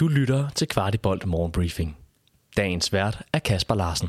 Du lytter til Kvartibolt Morgenbriefing. Dagens vært er Kasper Larsen.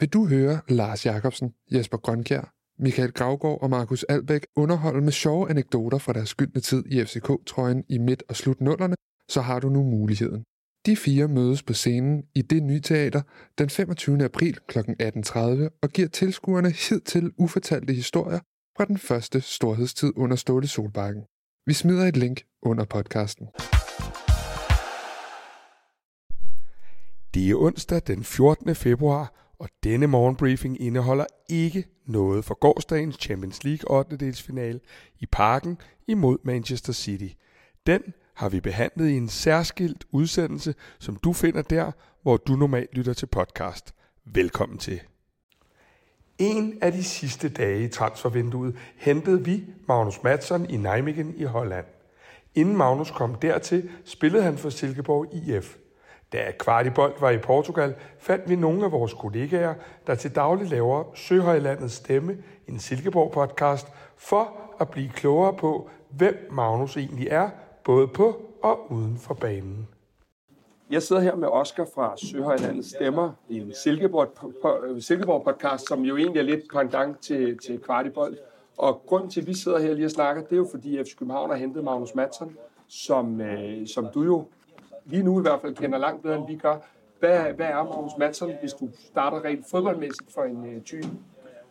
Vil du høre Lars Jakobsen, Jesper Grønkjær, Michael Gravgaard og Markus Albæk underholde med sjove anekdoter fra deres skyldne tid i FCK-trøjen i midt- og slutnullerne, så har du nu muligheden. De fire mødes på scenen i det nye teater den 25. april kl. 18.30 og giver tilskuerne hidtil ufortalte historier fra den første storhedstid under Ståle Solbakken. Vi smider et link under podcasten. Det er onsdag den 14. februar, og denne morgenbriefing indeholder ikke noget for gårdsdagens Champions League 8. delsfinale i parken imod Manchester City. Den har vi behandlet i en særskilt udsendelse, som du finder der, hvor du normalt lytter til podcast. Velkommen til. En af de sidste dage i transfervinduet hentede vi Magnus Madsen i Nijmegen i Holland. Inden Magnus kom dertil, spillede han for Silkeborg IF. Da Kvartibold var i Portugal, fandt vi nogle af vores kollegaer, der til daglig laver Søhøjlandets Stemme, en Silkeborg-podcast, for at blive klogere på, hvem Magnus egentlig er, både på og uden for banen. Jeg sidder her med Oscar fra Søhøjlandets Stemmer i en Silkeborg, øh, Silkeborg podcast, som jo egentlig er lidt pendant til, til Kvartibold. Og grunden til, at vi sidder her lige og snakker, det er jo fordi FC København har hentet Magnus Madsen, som, øh, som du jo lige nu i hvert fald kender langt bedre, end vi gør. Hvad, hvad er Magnus Madsen, hvis du starter rent fodboldmæssigt for en øh, type?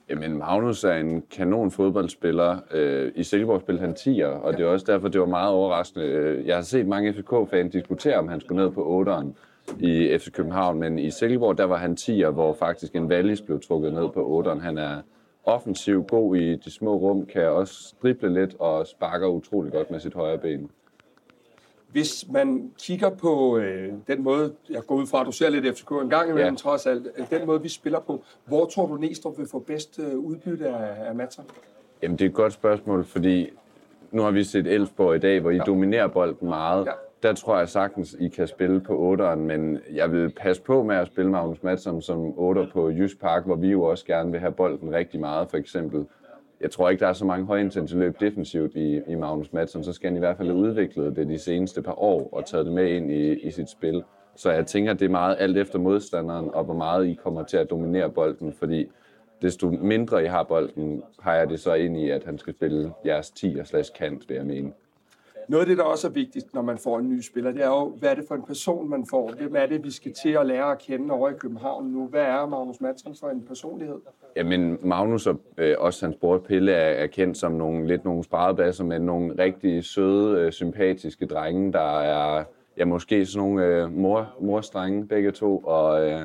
Jamen, Magnus er en kanon fodboldspiller. Øh, I Silkeborg spillede han 10'er, og ja. det er også derfor, det var meget overraskende. Øh, jeg har set mange FCK-fans diskutere, om han skulle ned på 8'eren i FC København, men i Silkeborg, der var han 10'er, hvor faktisk en Wallis blev trukket ned på 8'eren. Han er offensiv, god i de små rum, kan også drible lidt og sparker utrolig godt med sit højre ben. Hvis man kigger på øh, den måde, jeg går ud fra, at du ser lidt FCK en gang imellem, ja. trods alt, øh, den måde, vi spiller på, hvor tror du Næstrup vil få bedst øh, udbytte af, af Madsen? Jamen, det er et godt spørgsmål, fordi nu har vi set Elfsborg i dag, hvor I ja. dominerer bolden meget. Ja. Der tror jeg sagtens, I kan spille på 8'eren, men jeg vil passe på med at spille Magnus Madsen som 8 på Jysk Park, hvor vi jo også gerne vil have bolden rigtig meget, for eksempel jeg tror ikke, der er så mange højintensive løb defensivt i, i Magnus Madsen, så skal han i hvert fald have udviklet det de seneste par år og taget det med ind i, i sit spil. Så jeg tænker, det er meget alt efter modstanderen, og hvor meget I kommer til at dominere bolden, fordi desto mindre I har bolden, har jeg det så ind i, at han skal spille jeres 10 og slash kant, vil jeg mene. Noget af det, der også er vigtigt, når man får en ny spiller, det er jo, hvad er det for en person, man får? Hvem er det, vi skal til at lære at kende over i København nu? Hvad er Magnus Madsen for en personlighed? Jamen, Magnus og øh, også hans bror Pelle er, er kendt som nogle, lidt nogle sparedbasser, men nogle rigtig søde, øh, sympatiske drenge, der er ja, måske sådan nogle øh, mor, morstrenge begge to, og øh,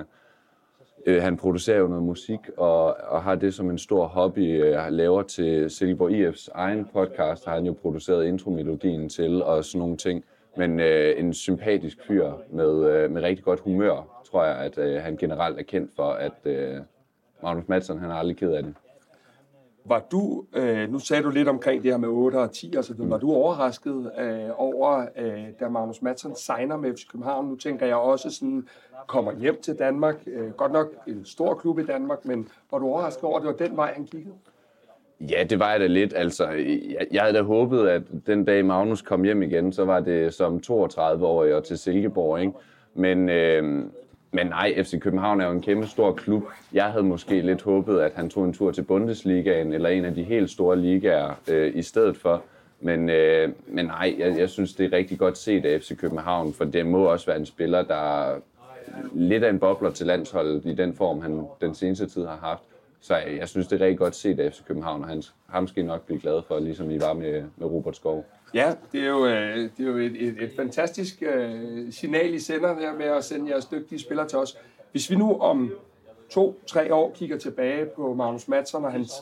Øh, han producerer jo noget musik og, og har det som en stor hobby. Øh, han laver til Silkeborg IF's egen podcast, har han jo produceret intromelodien til og sådan nogle ting. Men øh, en sympatisk fyr med, øh, med rigtig godt humør, tror jeg, at øh, han generelt er kendt for, at øh, Magnus Madsen, han er aldrig ked af det. Var du, øh, nu sagde du lidt omkring det her med 8 og 10 og så videre, var du overrasket øh, over, øh, da Magnus Madsen signer med FC København? Nu tænker jeg også sådan, kommer hjem til Danmark, øh, godt nok en stor klub i Danmark, men var du overrasket over, at det var den vej, han kiggede? Ja, det var jeg da lidt. Altså, jeg, jeg havde da håbet, at den dag Magnus kom hjem igen, så var det som 32-årig og til Silkeborg, ikke? Men, øh, men nej, FC København er jo en kæmpe stor klub. Jeg havde måske lidt håbet, at han tog en tur til Bundesligaen eller en af de helt store ligaer øh, i stedet for. Men, øh, men nej, jeg, jeg synes, det er rigtig godt set af FC København, for det må også være en spiller, der lidt af en bobler til landsholdet i den form, han den seneste tid har haft. Så jeg, jeg synes, det er rigtig godt set af FC København, og han, ham skal I nok blive glad for, ligesom I var med, med Robert Skov. Ja, det er jo, øh, det er jo et, et, et fantastisk øh, signal, I sender her med at sende jeres dygtige spillere til os. Hvis vi nu om to-tre år kigger tilbage på Magnus Madsen og hans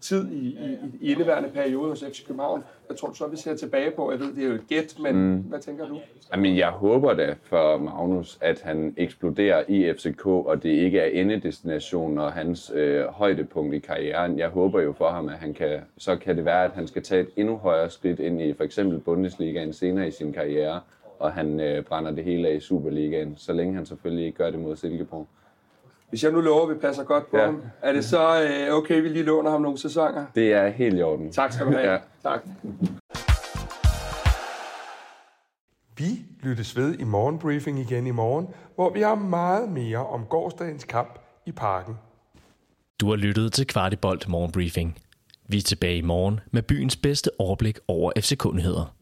tid i, i, i indeværende periode hos FC København. Hvad tror du så, vi ser tilbage på? Jeg ved, det er jo et gæt, men mm. hvad tænker du? Jamen, jeg håber da for Magnus, at han eksploderer i FCK, og det ikke er endedestinationen og hans øh, højdepunkt i karrieren. Jeg håber jo for ham, at han kan, så kan det være, at han skal tage et endnu højere skridt ind i for eksempel Bundesligaen senere i sin karriere, og han øh, brænder det hele af i Superligaen, så længe han selvfølgelig ikke gør det mod Silkeborg. Hvis jeg nu lover, at vi passer godt på Ja. ham, er det så øh, okay, vi lige låner ham nogle sæsoner? Det er helt i orden. Tak skal du have. Ja. Tak. Vi lyttes ved i morgenbriefing igen i morgen, hvor vi har meget mere om gårdsdagens kamp i parken. Du har lyttet til Kvartibolt Morgenbriefing. Vi er tilbage i morgen med byens bedste overblik over FCK-nyheder.